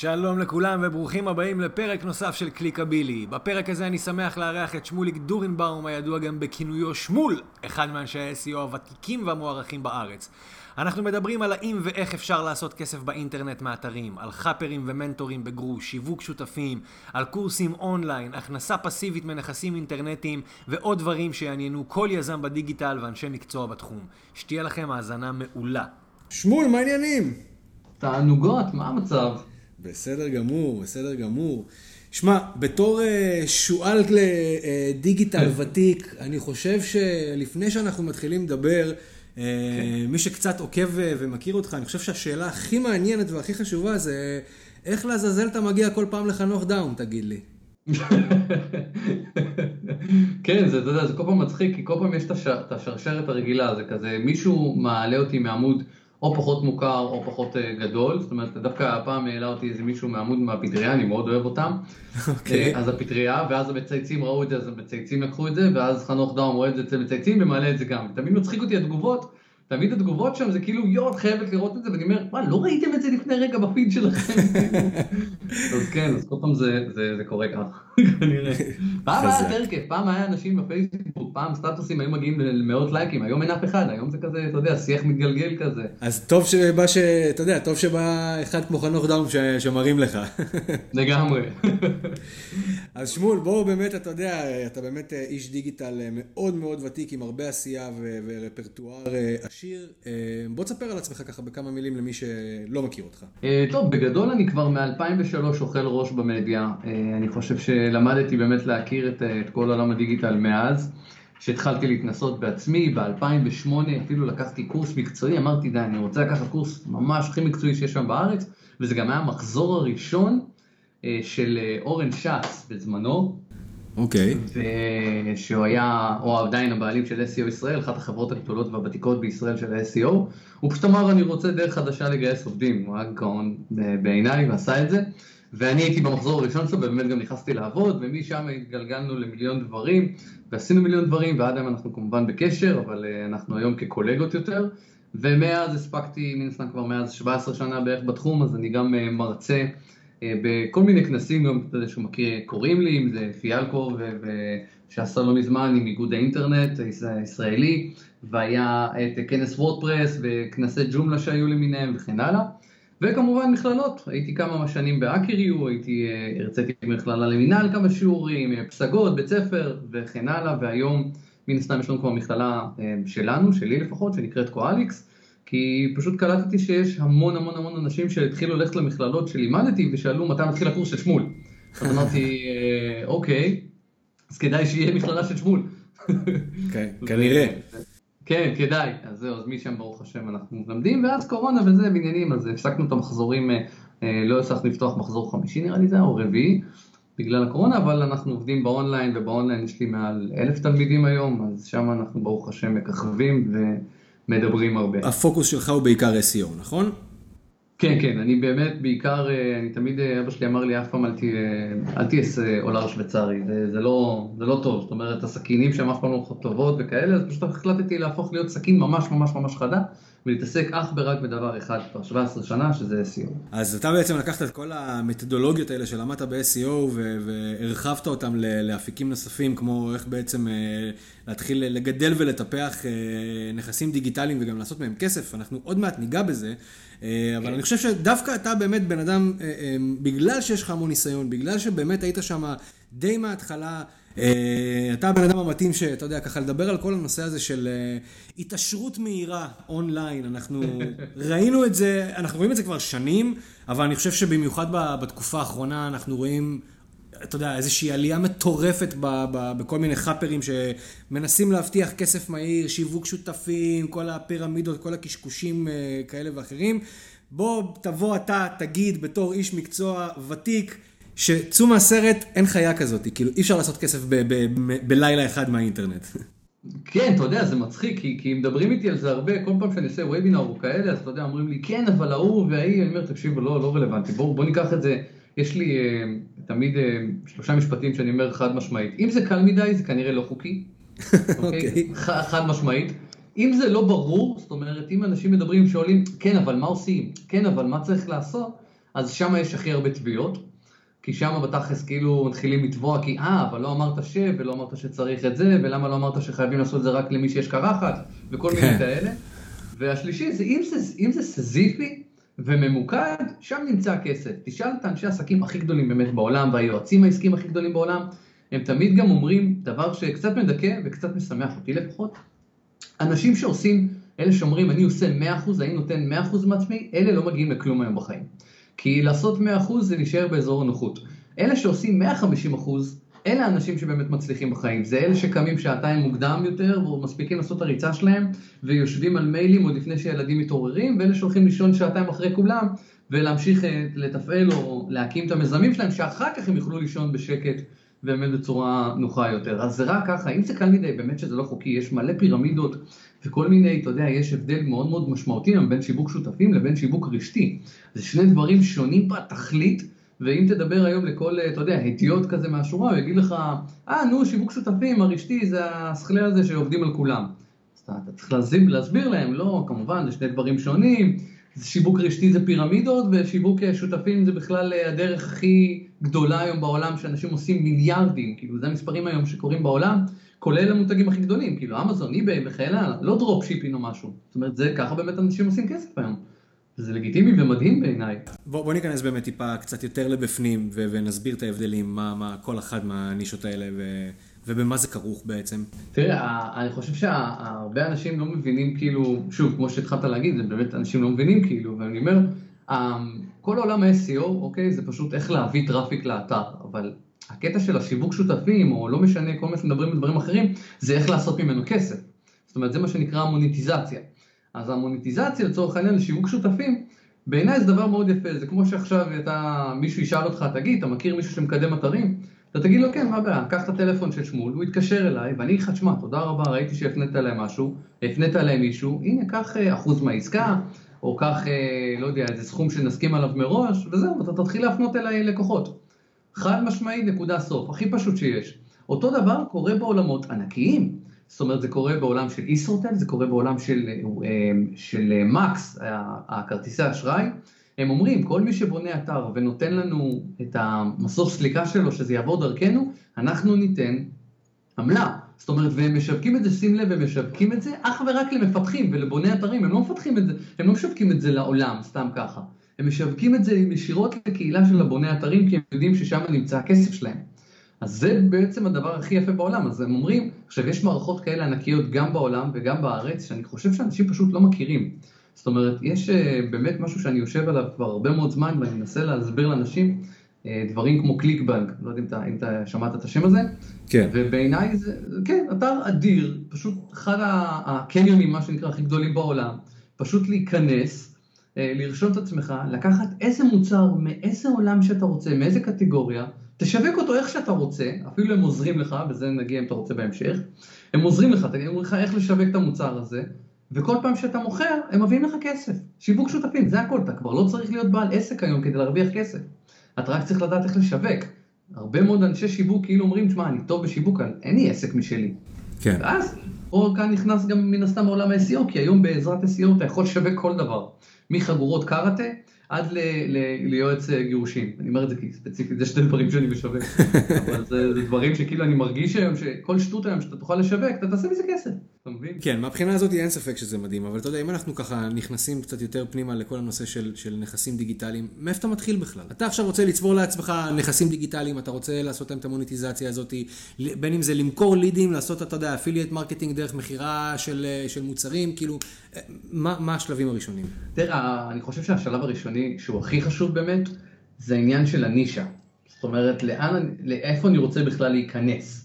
שלום לכולם וברוכים הבאים לפרק נוסף של קליקבילי. בפרק הזה אני שמח לארח את שמוליק דורנבאום, הידוע גם בכינויו שמול, אחד מאנשי ה-SEO הוותיקים והמוערכים בארץ. אנחנו מדברים על האם ואיך אפשר לעשות כסף באינטרנט מאתרים, על חאפרים ומנטורים בגרוש, שיווק שותפים, על קורסים אונליין, הכנסה פסיבית מנכסים אינטרנטיים ועוד דברים שיעניינו כל יזם בדיגיטל ואנשי מקצוע בתחום. שתהיה לכם האזנה מעולה. שמול, מה העניינים? תענוגות, מה המצב? בסדר גמור, בסדר גמור. שמע, בתור uh, שועל לדיגיטל uh, ותיק, אני חושב שלפני שאנחנו מתחילים לדבר, uh, כן. מי שקצת עוקב ומכיר אותך, אני חושב שהשאלה הכי מעניינת והכי חשובה זה איך לעזאזל אתה מגיע כל פעם לחנוך דאון, תגיד לי. כן, זה, אתה יודע, זה כל פעם מצחיק, כי כל פעם יש את השרשרת הרגילה, זה כזה, מישהו מעלה אותי מעמוד או פחות מוכר או פחות אה, גדול, זאת אומרת, דווקא הפעם העלה אותי איזה מישהו מעמוד מהפטריה, אני מאוד אוהב אותם. Okay. אוקיי. אה, אז הפטריה, ואז המצייצים ראו את זה, אז המצייצים לקחו את זה, ואז חנוך דאום רואה את זה אצל מצייצים ומעלה את זה גם. תמיד מצחיק אותי התגובות. תמיד התגובות שם זה כאילו יואו את חייבת לראות את זה. ואני אומר מה לא ראיתם את זה לפני רגע בפיד שלכם? אז כן אז כל פעם זה, זה, זה קורה ככה כנראה. פעם היה יותר כיף פעם היה אנשים בפייסבוק פעם סטטוסים היו מגיעים למאות לייקים היום אין אף אחד היום זה כזה אתה יודע שיח מתגלגל כזה. אז טוב שבא ש... אתה יודע טוב שבא אחד כמו חנוך דאום ש... שמרים לך. לגמרי. אז שמואל בואו באמת אתה יודע אתה באמת איש דיגיטל מאוד מאוד ותיק עם הרבה עשייה ו... ורפרטואר עשיר. אה, בוא תספר על עצמך ככה בכמה מילים למי שלא מכיר אותך. אה, טוב, בגדול אני כבר מ-2003 אוכל ראש במדיה. אה, אני חושב שלמדתי באמת להכיר את, את כל עולם הדיגיטל מאז. שהתחלתי להתנסות בעצמי, ב-2008 אפילו לקחתי קורס מקצועי, אמרתי די, אני רוצה לקחת קורס ממש הכי מקצועי שיש שם בארץ, וזה גם היה המחזור הראשון של אורן שץ בזמנו, אוקיי. Okay. שהוא היה, או עדיין הבעלים של SEO ישראל, אחת החברות הגדולות והוותיקות בישראל של ה-SEO. הוא פשוט אמר, אני רוצה דרך חדשה לגייס עובדים. הוא היה גאון בעיניי ועשה את זה. ואני הייתי במחזור הראשון שלו, ובאמת גם נכנסתי לעבוד, ומשם התגלגלנו למיליון דברים, ועשינו מיליון דברים, ועד היום אנחנו כמובן בקשר, אבל אה, אנחנו היום כקולגות יותר. ומאז הספקתי, מן הסתם כבר מאז 17 שנה בערך בתחום, אז אני גם אה, מרצה. אה, בכל מיני כנסים, גם אתה יודע שהוא מכיר, קוראים לי, אם זה פיאלקו, שעשה לא מזמן עם איגוד האינטרנט הישראלי, והיה את כנס וורדפרס וכנסי ג'ומלה שהיו למיניהם וכן הלאה. וכמובן מכללות, הייתי כמה שנים באקריו, הייתי, אה, הרציתי במכללה למינהל כמה שיעורים, אה, פסגות, בית ספר וכן הלאה, והיום מן הסתם יש לנו כבר מכללה שלנו, שלי לפחות, שנקראת קואליקס, כי פשוט קלטתי שיש המון המון המון אנשים שהתחילו ללכת למכללות שלימדתי ושאלו מתי מתחיל הקורס של שמול. אז אמרתי, אה, אוקיי, אז כדאי שיהיה מכללה של שמול. כן, כנראה. כן, כדאי. אז זהו, אז משם ברוך השם אנחנו מלמדים, ואז קורונה וזה בעניינים, אז הפסקנו את המחזורים, אה, אה, לא הצלחנו לפתוח מחזור חמישי נראה לי זה, או רביעי. בגלל הקורונה, אבל אנחנו עובדים באונליין, ובאונליין יש לי מעל אלף תלמידים היום, אז שם אנחנו ברוך השם מככבים, מדברים הרבה. הפוקוס שלך הוא בעיקר SEO, נכון? כן, כן, אני באמת בעיקר, אה, אני תמיד, אה, אבא שלי אמר לי אף פעם אל תהיה עולר שוויצרי, זה, זה, לא, זה לא טוב, זאת אומרת הסכינים שם אף פעם לא טובות וכאלה, אז פשוט החלטתי להפוך להיות סכין ממש ממש ממש חדה, ולהתעסק אך ורק בדבר אחד כבר 17 שנה, שזה SEO. אז אתה בעצם לקחת את כל המתודולוגיות האלה שלמדת ב-SEO והרחבת אותם לאפיקים נוספים, כמו איך בעצם אה, להתחיל לגדל ולטפח נכסים דיגיטליים וגם לעשות מהם כסף, אנחנו עוד מעט ניגע בזה. אה, אבל כן. אני חושב שדווקא אתה באמת בן אדם, אה, אה, בגלל שיש לך המון ניסיון, בגלל שבאמת היית שם די מההתחלה, אתה הבן אדם המתאים שאתה יודע, ככה לדבר על כל הנושא הזה של התעשרות מהירה אונליין, אנחנו ראינו את זה, אנחנו רואים את זה כבר שנים, אבל אני חושב שבמיוחד בתקופה האחרונה אנחנו רואים אתה יודע, איזושהי עלייה מטורפת ב, ב, בכל מיני חאפרים שמנסים להבטיח כסף מהיר, שיווק שותפים, כל הפירמידות, כל הקשקושים אה, כאלה ואחרים. בוא תבוא אתה, תגיד בתור איש מקצוע ותיק, שצאו מהסרט, אין חיה כזאת, כאילו אי אפשר לעשות כסף בלילה אחד מהאינטרנט. כן, אתה יודע, זה מצחיק, כי, כי מדברים איתי על זה הרבה, כל פעם שאני עושה וובינר או כאלה, אז אתה יודע, אומרים לי, כן, אבל ההוא וההיא, אני אומר, תקשיבו, לא, לא רלוונטי, בואו בוא ניקח את זה יש לי uh, תמיד uh, שלושה משפטים שאני אומר חד משמעית. אם זה קל מדי, זה כנראה לא חוקי. אוקיי? okay. okay. חד משמעית. אם זה לא ברור, זאת אומרת, אם אנשים מדברים, שואלים, כן, אבל מה עושים? כן, אבל מה צריך לעשות? אז שם יש הכי הרבה תביעות, כי שם בתכלס כאילו מתחילים לתבוע, כי אה, אבל לא אמרת ש, ולא אמרת שצריך את זה, ולמה לא אמרת שחייבים לעשות את זה רק למי שיש קרחת, וכל מיני כן. כאלה. והשלישי זה אם זה, אם זה סזיפי וממוקד, שם נמצא הכסף. תשאל את האנשי העסקים הכי גדולים באמת בעולם, והיועצים העסקיים הכי גדולים בעולם, הם תמיד גם אומרים דבר שקצת מדכא וקצת משמח אותי לפחות. אנשים שעושים, אלה שאומרים אני עושה 100%, אני נותן 100% מעצמי, אלה לא מגיעים לכלום היום בחיים. כי לעשות 100% זה להישאר באזור הנוחות. אלה שעושים 150%, אלה האנשים שבאמת מצליחים בחיים. זה אלה שקמים שעתיים מוקדם יותר ומספיקים לעשות את הריצה שלהם ויושבים על מיילים עוד לפני שילדים מתעוררים, ואלה שהולכים לישון שעתיים אחרי כולם ולהמשיך אה, לתפעל או להקים את המזמים שלהם, שאחר כך הם יוכלו לישון בשקט באמת בצורה נוחה יותר. אז זה רק ככה, אם זה קל מדי, באמת שזה לא חוקי, יש מלא פירמידות וכל מיני, אתה יודע, יש הבדל מאוד מאוד משמעותי בין שיווק שותפים לבין שיווק רשתי. זה שני דברים שונים בתכלית, ואם תדבר היום לכל, אתה יודע, הדיוט כזה מהשורה, הוא יגיד לך, אה, נו, שיווק שותפים, הרשתי זה השכלי הזה שעובדים על כולם. אז אתה, אתה צריך להסביר, להסביר להם, לא, כמובן, זה שני דברים שונים. שיווק רשתי זה פירמידות, ושיווק שותפים זה בכלל הדרך הכי גדולה היום בעולם, שאנשים עושים מיליארדים, כאילו זה המספרים היום שקורים בעולם, כולל המותגים הכי גדולים, כאילו אמזון, אי-ביי וכאלה, לא דרופ שיפין או משהו. זאת אומרת, זה ככה באמת אנשים עושים כסף היום. זה לגיטימי ומדהים בעיניי. בוא, בוא ניכנס באמת טיפה קצת יותר לבפנים ו- ונסביר את ההבדלים, מה, מה כל אחד מהנישות האלה ו- ובמה זה כרוך בעצם. תראה, אני חושב שהרבה אנשים לא מבינים כאילו, שוב, כמו שהתחלת להגיד, זה באמת אנשים לא מבינים כאילו, ואני אומר, אמ, כל עולם ה-SEO, אוקיי, זה פשוט איך להביא traffic לאתר, אבל הקטע של השיווק שותפים, או לא משנה, כל מה שמדברים בדברים אחרים, זה איך לעשות ממנו כסף. זאת אומרת, זה מה שנקרא המוניטיזציה. אז המוניטיזציה לצורך העניין לשיווק שותפים, בעיניי זה דבר מאוד יפה, זה כמו שעכשיו אתה, מישהו ישאל אותך, תגיד, אתה מכיר מישהו שמקדם אתרים? אתה תגיד לו, כן, מה הבעיה, קח את הטלפון של שמול, הוא יתקשר אליי, ואני אגיד לך, תשמע, תודה רבה, ראיתי שהפנית אליי משהו, הפנית אליי מישהו, הנה, קח אה, אחוז מהעסקה, או קח, אה, לא יודע, איזה סכום שנסכים עליו מראש, וזהו, אתה תתחיל להפנות אליי לקוחות. חד משמעי, נקודה סוף, הכי פשוט שיש. אותו דבר קורה בעולמות ענקיים. זאת אומרת, זה קורה בעולם של ישרוטל, זה קורה בעולם של, אה, של מקס, הכרטיסי אשראי. הם אומרים, כל מי שבונה אתר ונותן לנו את המסוף סליקה שלו, שזה יעבור דרכנו, אנחנו ניתן עמלה. זאת אומרת, והם משווקים את זה, שים לב, הם משווקים את זה אך ורק למפתחים ולבוני אתרים, הם לא מפתחים את זה, הם לא משווקים את זה לעולם, סתם ככה. הם משווקים את זה ישירות לקהילה של הבוני אתרים, כי הם יודעים ששם נמצא הכסף שלהם. אז זה בעצם הדבר הכי יפה בעולם, אז הם אומרים, עכשיו יש מערכות כאלה ענקיות גם בעולם וגם בארץ, שאני חושב שאנשים פשוט לא מכירים. זאת אומרת, יש אה, באמת משהו שאני יושב עליו כבר הרבה מאוד זמן ואני מנסה להסביר לאנשים דברים כמו קליקבנק, לא יודע אם אתה, אם אתה שמעת את השם הזה, כן. ובעיניי זה, כן, אתר אדיר, פשוט אחד הקניונים, מה שנקרא, הכי גדולים בעולם, פשוט להיכנס, אה, לרשום את עצמך, לקחת איזה מוצר, מאיזה עולם שאתה רוצה, מאיזה קטגוריה, תשווק אותו איך שאתה רוצה, אפילו הם עוזרים לך, וזה נגיע אם אתה רוצה בהמשך, הם עוזרים לך, תגידו לך איך לשווק את המוצר הזה, וכל פעם שאתה מוכר, הם מביאים לך כסף. שיווק שותפים, זה הכל, אתה כבר לא צריך להיות בעל עסק היום כדי להרוויח כסף. אתה רק צריך לדעת איך לשווק. הרבה מאוד אנשי שיווק כאילו אומרים, תשמע, אני טוב בשיווק, אין לי עסק משלי. כן. ואז פה כאן נכנס גם מן הסתם עולם ה-SEO, כי היום בעזרת SEO אתה יכול לשווק כל דבר. מחגורות קראטה עד ל, ל, ליועץ אה, גירושים. אני אומר את זה כי ספציפית זה שתי דברים שאני משווק. אבל זה, זה דברים שכאילו אני מרגיש היום שכל שטות היום שאתה תוכל לשווק, אתה תעשה מזה כסף. מבין? כן, מהבחינה הזאת אין ספק שזה מדהים, אבל אתה יודע, אם אנחנו ככה נכנסים קצת יותר פנימה לכל הנושא של, של נכסים דיגיטליים, מאיפה אתה מתחיל בכלל? אתה עכשיו רוצה לצבור לעצמך נכסים דיגיטליים, אתה רוצה לעשות להם את המוניטיזציה הזאת, בין אם זה למכור לידים, לעשות, אתה יודע, affiliate marketing דרך מכירה של, של מוצרים, כאילו, מה, מה השלבים הראשונים? תראה, אני חושב שהשלב הראשוני, שהוא הכי חשוב באמת, זה העניין של הנישה. זאת אומרת, לאן, לאיפה אני רוצה בכלל להיכנס.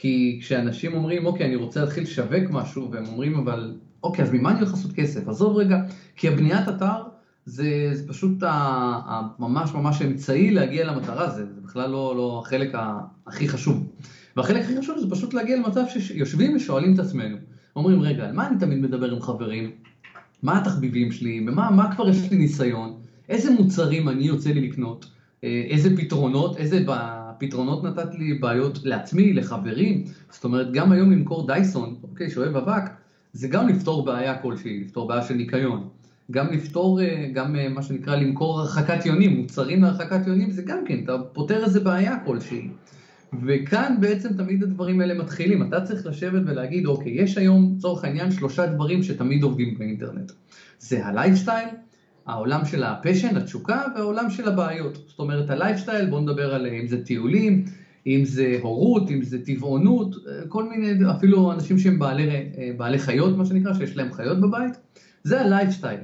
כי כשאנשים אומרים, אוקיי, אני רוצה להתחיל לשווק משהו, והם אומרים, אבל, אוקיי, אז ממה אני הולך לעשות כסף? עזוב רגע, כי הבניית אתר זה, זה פשוט ה, ממש ממש אמצעי להגיע למטרה, זה, זה בכלל לא, לא החלק הכי חשוב. והחלק הכי חשוב זה פשוט להגיע למצב שיושבים ושואלים את עצמנו, אומרים, רגע, על מה אני תמיד מדבר עם חברים? מה התחביבים שלי? במה מה כבר יש לי ניסיון? איזה מוצרים אני יוצא לי לקנות? אה, איזה פתרונות? איזה פתרונות נתת לי בעיות לעצמי, לחברים? זאת אומרת, גם היום למכור דייסון, אוקיי, שאוהב אבק, זה גם לפתור בעיה כלשהי, לפתור בעיה של ניקיון. גם לפתור, גם מה שנקרא למכור הרחקת יונים, מוצרים להרחקת יונים זה גם כן, אתה פותר איזה בעיה כלשהי. וכאן בעצם תמיד הדברים האלה מתחילים, אתה צריך לשבת ולהגיד, אוקיי, יש היום, לצורך העניין, שלושה דברים שתמיד עובדים באינטרנט. זה הלייפסטייל, העולם של ה passion, התשוקה, והעולם של הבעיות. זאת אומרת, הלייפסטייל, בואו נדבר על אם זה טיולים, אם זה הורות, אם זה טבעונות, כל מיני, אפילו אנשים שהם בעלי, בעלי חיות, מה שנקרא, שיש להם חיות בבית, זה הלייפסטייל.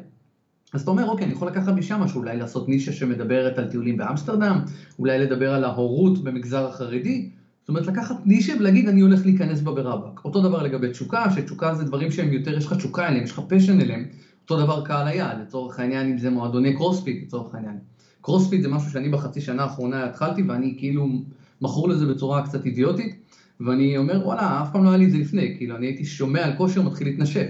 אז אתה אומר, אוקיי, אני יכול לקחת משם משהו, אולי לעשות נישה שמדברת על טיולים באמסטרדם, אולי לדבר על ההורות במגזר החרדי, זאת אומרת לקחת נישה ולהגיד אני הולך להיכנס בה ברבק. אותו דבר לגבי תשוקה, שתשוקה זה דברים שהם יותר, יש לך תשוקה אליהם, יש לך passion אליהם, אותו דבר קהל היעד, לצורך העניין אם זה מועדוני קרוספיט, לצורך העניין. קרוספיט זה משהו שאני בחצי שנה האחרונה התחלתי ואני כאילו מכור לזה בצורה קצת אידיוטית, ואני אומר וואלה, אף פעם לא היה לי את זה לפני, כאילו אני הייתי שומע על כושר מתחיל להתנשף.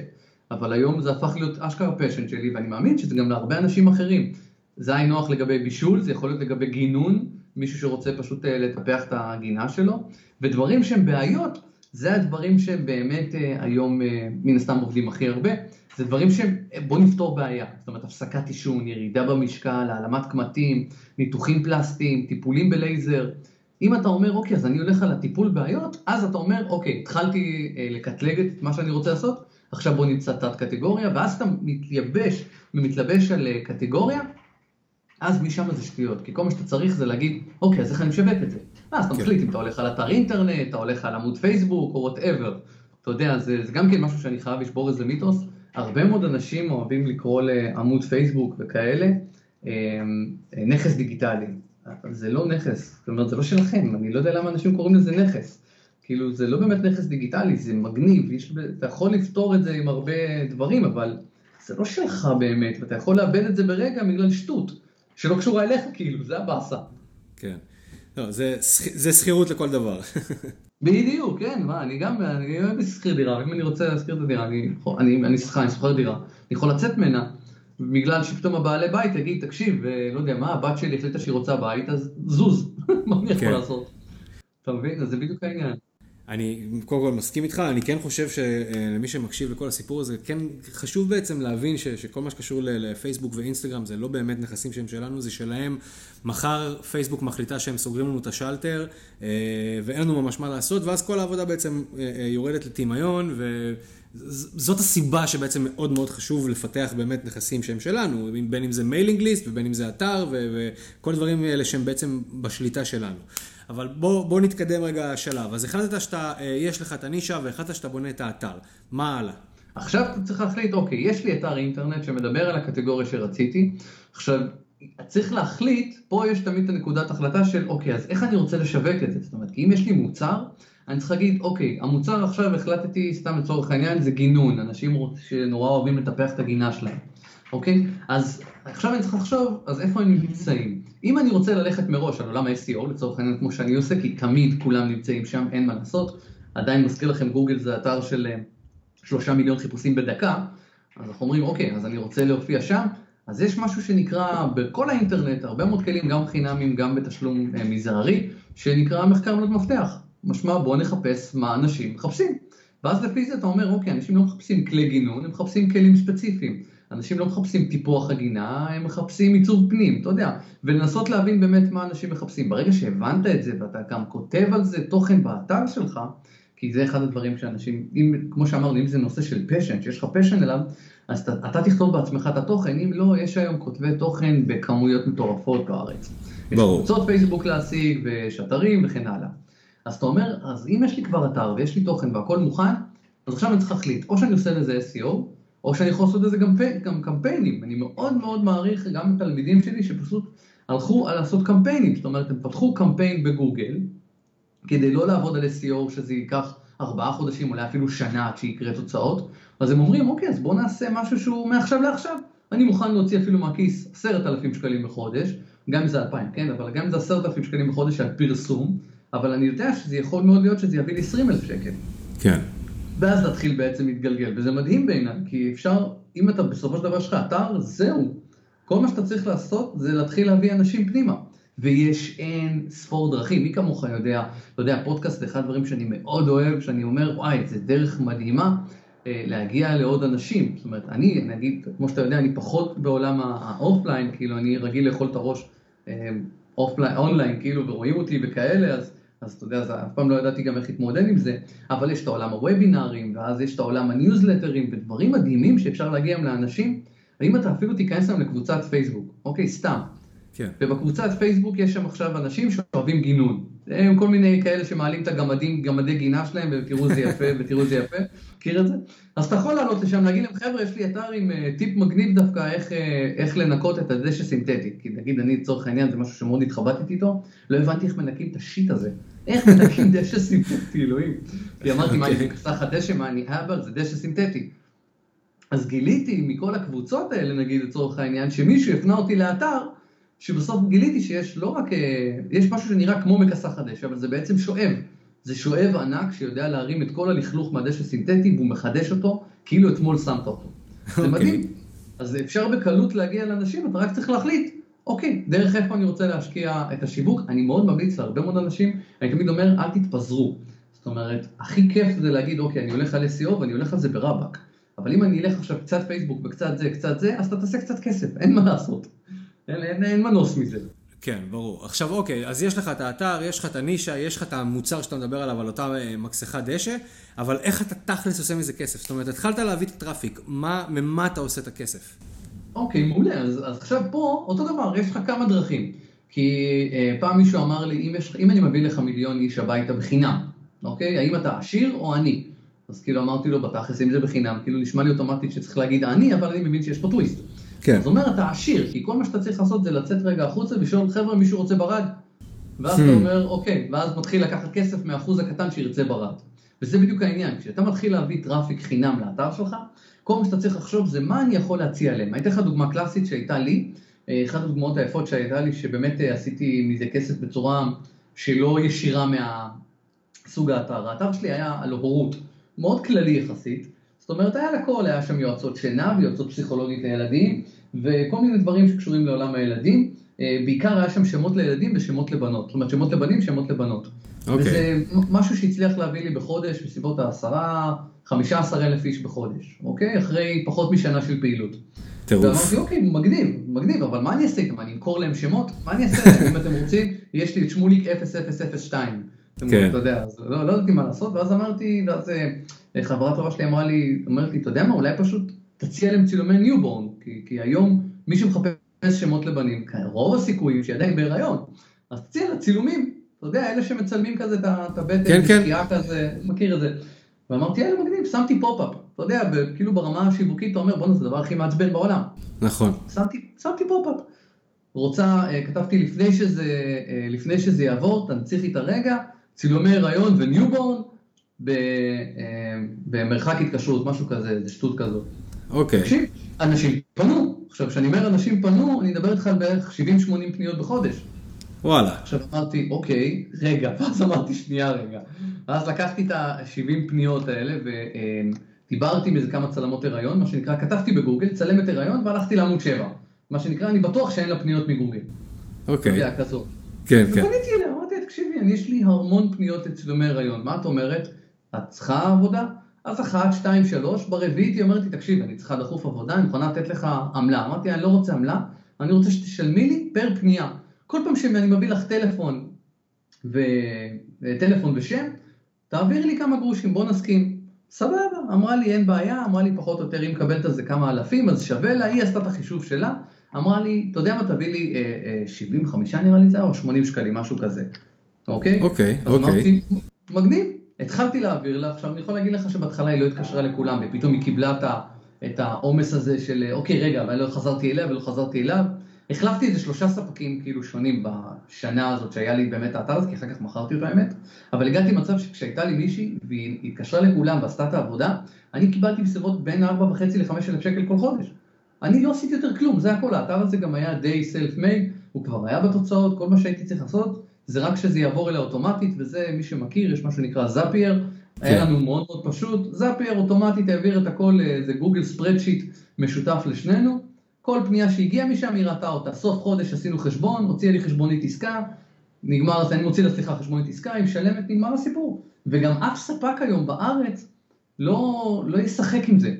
אבל היום זה הפך להיות אשכרה passion שלי, ואני מאמין שזה גם להרבה אנשים אחרים. זה היה נוח לגבי בישול, זה יכול להיות לגבי גינון, מישהו שרוצה פשוט אה, לטפח את הגינה שלו, ודברים שהם בעיות, זה הדברים שהם באמת אה, היום אה, מן הסתם עובדים הכי הרבה, זה דברים שהם, בוא נפתור בעיה, זאת אומרת הפסקת עישון, ירידה במשקל, העלמת קמטים, ניתוחים פלסטיים, טיפולים בלייזר. אם אתה אומר, אוקיי, אז אני הולך על הטיפול בעיות, אז אתה אומר, אוקיי, התחלתי לקטלג את מה שאני רוצה לעשות, עכשיו בוא נמצא תת קטגוריה, ואז אתה מתייבש ומתלבש על אה, קטגוריה, אז משם זה שטויות, כי כל מה שאתה צריך זה להגיד, אוקיי, אז איך אני משווק את זה? ואז אתה כן. מחליט אם אתה הולך על אתר אינטרנט, אתה הולך על עמוד פייסבוק או whatever. אתה יודע, זה, זה גם כן משהו שאני חייב לשבור איזה מיתוס. הרבה מאוד אנשים אוהבים לקרוא לעמוד פייסבוק וכאלה אה, אה, נכס דיגיטלי. זה לא נכס, זאת אומרת, זה לא שלכם, אני לא יודע למה אנשים קוראים לזה נכס. כאילו זה לא באמת נכס דיגיטלי, זה מגניב, יש, אתה יכול לפתור את זה עם הרבה דברים, אבל זה לא שלך באמת, ואתה יכול לאבד את זה ברגע בגלל שטות, שלא קשורה אליך כאילו, זה הבאסה. כן. לא, זה, זה שכירות לכל דבר. בדיוק, כן, מה, אני גם, אני אוהב לשכיר דירה, אם אני רוצה להשכיר את הדירה, אני, אני, אני שכר, אני שוכר דירה, אני יכול לצאת ממנה, בגלל שפתאום הבעלי בית יגיד, תקשיב, אה, לא יודע מה, הבת שלי החליטה שהיא רוצה בית, אז זוז, מה אני יכול כן. לעשות? אתה מבין? אז זה בדיוק העניין. אני קודם כל מסכים איתך, אני כן חושב שלמי שמקשיב לכל הסיפור הזה, כן חשוב בעצם להבין ש, שכל מה שקשור לפייסבוק ואינסטגרם זה לא באמת נכסים שהם שלנו, זה שלהם. מחר פייסבוק מחליטה שהם סוגרים לנו את השלטר אה, ואין לנו ממש מה לעשות, ואז כל העבודה בעצם אה, אה, יורדת לטמיון, וזאת הסיבה שבעצם מאוד מאוד חשוב לפתח באמת נכסים שהם שלנו, בין אם זה mailing list ובין אם זה אתר וכל הדברים האלה שהם בעצם בשליטה שלנו. אבל בוא, בוא נתקדם רגע שלב. אז החלטת שאתה, אה, יש לך את הנישה והחלטת שאתה בונה את האתר. מה הלאה? עכשיו אתה צריך להחליט, אוקיי, יש לי אתר אינטרנט שמדבר על הקטגוריה שרציתי. עכשיו, צריך להחליט, פה יש תמיד את הנקודת החלטה של, אוקיי, אז איך אני רוצה לשווק את זה? זאת אומרת, כי אם יש לי מוצר, אני צריך להגיד, אוקיי, המוצר עכשיו החלטתי, סתם לצורך העניין, זה גינון, אנשים שנורא אוהבים לטפח את הגינה שלהם. אוקיי? אז עכשיו אני צריך לחשוב, אז איפה הם נמצאים? אם אני רוצה ללכת מראש על עולם ה-SEO, לצורך העניין כמו שאני עושה, כי תמיד כולם נמצאים שם, אין מה לעשות. עדיין מזכיר לכם, גוגל זה אתר של אה, שלושה מיליון חיפושים בדקה, אז אנחנו אומרים, אוקיי, אז אני רוצה להופיע שם, אז יש משהו שנקרא בכל האינטרנט, הרבה מאוד כלים, גם חינמים, גם בתשלום אה, מזערי, שנקרא מחקר מנות מפתח. משמע, בואו נחפש מה אנשים מחפשים. ואז לפי זה אתה אומר, אוקיי, אנשים לא מחפשים כלי גינון, הם מחפשים כלים ספציפיים. אנשים לא מחפשים טיפוח הגינה, הם מחפשים עיצוב פנים, אתה יודע, ולנסות להבין באמת מה אנשים מחפשים. ברגע שהבנת את זה ואתה גם כותב על זה תוכן באתר שלך, כי זה אחד הדברים שאנשים, אם, כמו שאמרנו, אם זה נושא של פשן, שיש לך פשן אליו, אז אתה, אתה תכתוב בעצמך את התוכן, אם לא, יש היום כותבי תוכן בכמויות מטורפות בארץ. ברור. יש קבוצות פייסבוק להשיג, ויש אתרים וכן הלאה. אז אתה אומר, אז אם יש לי כבר אתר ויש לי תוכן והכל מוכן, אז עכשיו אני צריך להחליט, או שאני עושה לזה SEO, או שאני יכול לעשות לזה גם, גם קמפיינים. אני מאוד מאוד מעריך גם את התלמידים שלי שפשוט הלכו על לעשות קמפיינים. זאת אומרת, הם פתחו קמפיין בגוגל, כדי לא לעבוד על SEO שזה ייקח ארבעה חודשים, אולי אפילו שנה עד שיקרה תוצאות. אז הם אומרים, אוקיי, אז בואו נעשה משהו שהוא מעכשיו לעכשיו. אני מוכן להוציא אפילו מהכיס עשרת אלפים שקלים בחודש, גם אם זה אלפיים, כן? אבל גם אם זה עשרת אלפים שקלים בחודש על פרסום, אבל אני יודע שזה יכול מאוד להיות שזה יביא לי עשרים אלף שקל. כן. ואז להתחיל בעצם להתגלגל, וזה מדהים בעיניי, כי אפשר, אם אתה בסופו של דבר יש לך אתר, זהו. כל מה שאתה צריך לעשות זה להתחיל להביא אנשים פנימה. ויש אין ספור דרכים, מי כמוך יודע, אתה יודע, פודקאסט זה אחד הדברים שאני מאוד אוהב, שאני אומר, וואי, זה דרך מדהימה, להגיע לעוד אנשים. זאת אומרת, אני, נגיד, כמו שאתה יודע, אני פחות בעולם ה offline, כאילו אני רגיל לאכול את הראש offline, online, כאילו, ורואים אותי וכאלה, אז, אז אתה יודע, אז אף פעם לא ידעתי גם איך להתמודד עם זה, אבל יש את העולם הוובינארים, ואז יש את העולם הניוזלטרים, ודברים מדהימים שאפשר להגיע עם לאנשים. האם אתה אפילו תיכנס להם לקבוצת פייסבוק, אוקיי, סתם. כן. ובקבוצת פייסבוק יש שם עכשיו אנשים שאוהבים גינון. הם כל מיני כאלה שמעלים את הגמדים, גמדי גינה שלהם, ותראו זה יפה, ותראו זה יפה, מכיר את זה? אז אתה יכול לעלות לשם, להגיד להם, חבר'ה, יש לי אתר עם uh, טיפ מגניב דווקא איך, uh, איך לנקות את הדשא סינתטי. כי נגיד, אני לצורך העניין, זה משהו שמאוד התחבטתי איתו, לא הבנתי איך מנקים את השיט הזה. איך מנקים דשא סינתטי, אלוהים. כי אמרתי, מה, אני אוקיי. בכסח הדשא, מה, אני אבר, זה דשא סינתטי. אז גיליתי מכל הקבוצות האלה, נגיד, לצורך העניין, שמישהו הפנה אותי לאתר, שבסוף גיליתי שיש לא רק, אה, יש משהו שנראה כמו מכסח הדשא, אבל זה בעצם שואב. זה שואב ענק שיודע להרים את כל הלכלוך מהדשא סינתטי והוא מחדש אותו כאילו אתמול שמת אותו. Okay. זה אוקיי. מדהים. אז אפשר בקלות להגיע לאנשים, אתה רק צריך להחליט, אוקיי, דרך איפה אני רוצה להשקיע את השיווק. אני מאוד ממליץ להרבה מאוד אנשים, אני תמיד אומר, אל תתפזרו. זאת אומרת, הכי כיף זה להגיד, אוקיי, אני הולך על SEO ואני הולך על זה ברבאק. אבל אם אני אלך עכשיו קצת פייסבוק וקצת זה, קצת זה, אז אתה תעשה קצת כסף, אין מה לעשות. אין, אין, אין מנוס מזה. כן, ברור. עכשיו אוקיי, אז יש לך את האתר, יש לך את הנישה, יש לך את המוצר שאתה מדבר עליו, על אותה אה, מקסחת דשא, אבל איך אתה תכלס עושה מזה כסף? זאת אומרת, התחלת להביא את הטראפיק, מה, ממה אתה עושה את הכסף? אוקיי, מעולה. אז, אז עכשיו פה, אותו דבר, יש לך כמה דרכים. כי אה, פעם מישהו אמר לי, אם, יש, אם אני מביא לך מיליון איש הביתה בחינם, אוקיי? האם אתה עשיר או עני? אז כאילו אמרתי לו, בתכלס, אם זה בחינם, כאילו נשמע לי אוטומטית שצריך להגיד עני, אבל אני מבין שיש פה טוויסט. כן. זאת אומרת, אתה עשיר, כי כל מה שאתה צריך לעשות זה לצאת רגע החוצה ולשאול, חבר'ה, מישהו רוצה ברד? ואז אתה הממ. אומר, אוקיי, ואז מתחיל לקחת כסף מהאחוז הקטן שירצה ברד. וזה בדיוק העניין, כשאתה מתחיל להביא traffic חינם לאתר שלך, כל מה שאתה צריך לחשוב זה מה אני יכול להציע להם. אני אתן לך דוגמה קלאסית שהייתה לי, אחת הדוגמאות היפות שהייתה לי, שבאמת אה, עשיתי מזה כסף בצורה שלא ישירה מהסוג האתר. האתר שלי היה על הורות, מאוד כללי יחסית, זאת אומרת, היה לכל, היה שם יועצות שינה ויועצות פסיכולוגית לילדים, וכל מיני דברים שקשורים לעולם הילדים. אה, בעיקר היה שם שמות לילדים ושמות לבנות. זאת אומרת, שמות לבנים, שמות לבנות. Okay. אוקיי. וזה משהו שהצליח להביא לי בחודש, בסביבות העשרה, חמישה עשר אלף איש בחודש, אוקיי? אחרי פחות משנה של פעילות. טירוף. ואמרתי, אוקיי, מגניב, מגניב, אבל מה אני אעשה איתם? אני אמכור להם שמות? מה אני אעשה להם? אם אתם רוצים, יש לי את שמוליק 0002. כן. אתה יודע, אז לא, לא ידעתי מה לעשות, ואז אמרתי, ואז אה, חברה טובה שלי אמרה לי, אומרת לי, אתה יודע מה, אולי פשוט תציע להם צילומי newborn, כי, כי היום מי שמחפש שמות לבנים, רוב הסיכויים שהיא עדיין בהיריון, אז תציע לה צילומים, אתה יודע, אלה שמצלמים כזה את הבטן, כן, כן. כזה, מכיר את זה. ואמרתי, יאללה מגניב, שמתי pop-up, אתה יודע, כאילו ברמה השיווקית אתה אומר, בואנה זה הדבר הכי מעצבן בעולם. נכון. שמתי, שמתי pop-up. רוצה, אה, כתבתי לפני שזה, אה, לפני שזה יעבור, תנציחי את הרגע, צילומי הריון ו newborn, אה, במרחק התקשרות, משהו כזה, איזה שטות כזאת. אוקיי. תקשיב, אנשים פנו. עכשיו, כשאני אומר אנשים פנו, אני אדבר איתך על בערך 70-80 פניות בחודש. וואלה. עכשיו אמרתי, אוקיי, רגע, ואז אמרתי, שנייה רגע. ואז לקחתי את ה-70 פניות האלה ודיברתי עם איזה כמה צלמות הריון, מה שנקרא, כתבתי בגוגל, צלמת הריון, והלכתי לעמוד 7. מה שנקרא, אני בטוח שאין לה פניות מגוגל. אוקיי. אתה יודע, כזאת. כן, כן. ופניתי אליה, אמרתי, תקשיבי, יש לי המון פניות לצילומי הריון, מה את אומרת? את צריכה עבודה? אז אחת, שתיים, שלוש, ברביעית היא אומרת לי, תקשיב, אני צריכה דחוף עבודה, אני מוכנה לתת לך עמלה. אמרתי, אני לא רוצה עמלה, אני רוצה שתשלמי לי פר פנייה. כל פעם שאני מביא לך טלפון וטלפון ושם, תעביר לי כמה גרושים, בוא נסכים. סבבה, אמרה לי אין בעיה, אמרה לי פחות או יותר היא מקבלת על זה כמה אלפים, אז שווה לה, היא עשתה את החישוב שלה, אמרה לי, אתה יודע מה, תביא לי אה, אה, 75 נראה לי זה, או 80 שקלים, משהו כזה, אוקיי? אוקיי, אוקיי. מגניב, התחלתי להעביר לה, עכשיו אני יכול להגיד לך שבהתחלה היא לא התקשרה לכולם, ופתאום היא קיבלה את העומס הזה של אוקיי רגע, אבל לא חזרתי אליה ולא חזרתי אליו. החלפתי איזה שלושה ספקים כאילו שונים בשנה הזאת שהיה לי באמת האתר הזה, כי אחר כך מכרתי אותו האמת, אבל הגעתי למצב שכשהייתה לי מישהי והיא התקשרה לכולם ועשתה את העבודה, אני קיבלתי בסביבות בין 4.5 ל-5 אלף שקל כל חודש. אני לא עשיתי יותר כלום, זה הכל, האתר הזה גם היה די סלף מייד, הוא כבר היה בתוצאות, כל מה שהייתי צריך לעשות זה רק שזה יעבור אליה אוטומטית, וזה מי שמכיר, יש משהו שנקרא זאפייר, כן. היה לנו מאוד מאוד פשוט, זאפייר אוטומטית העביר את הכל לאיזה גוגל ספרדשיט משותף לשנינו, כל פנייה שהגיעה משם היא ראתה אותה, סוף חודש עשינו חשבון, הוציאה לי חשבונית עסקה, נגמר, אני מוציא לה סליחה חשבונית עסקה, היא משלמת, נגמר הסיפור. וגם אף ספק היום בארץ לא, לא ישחק עם זה.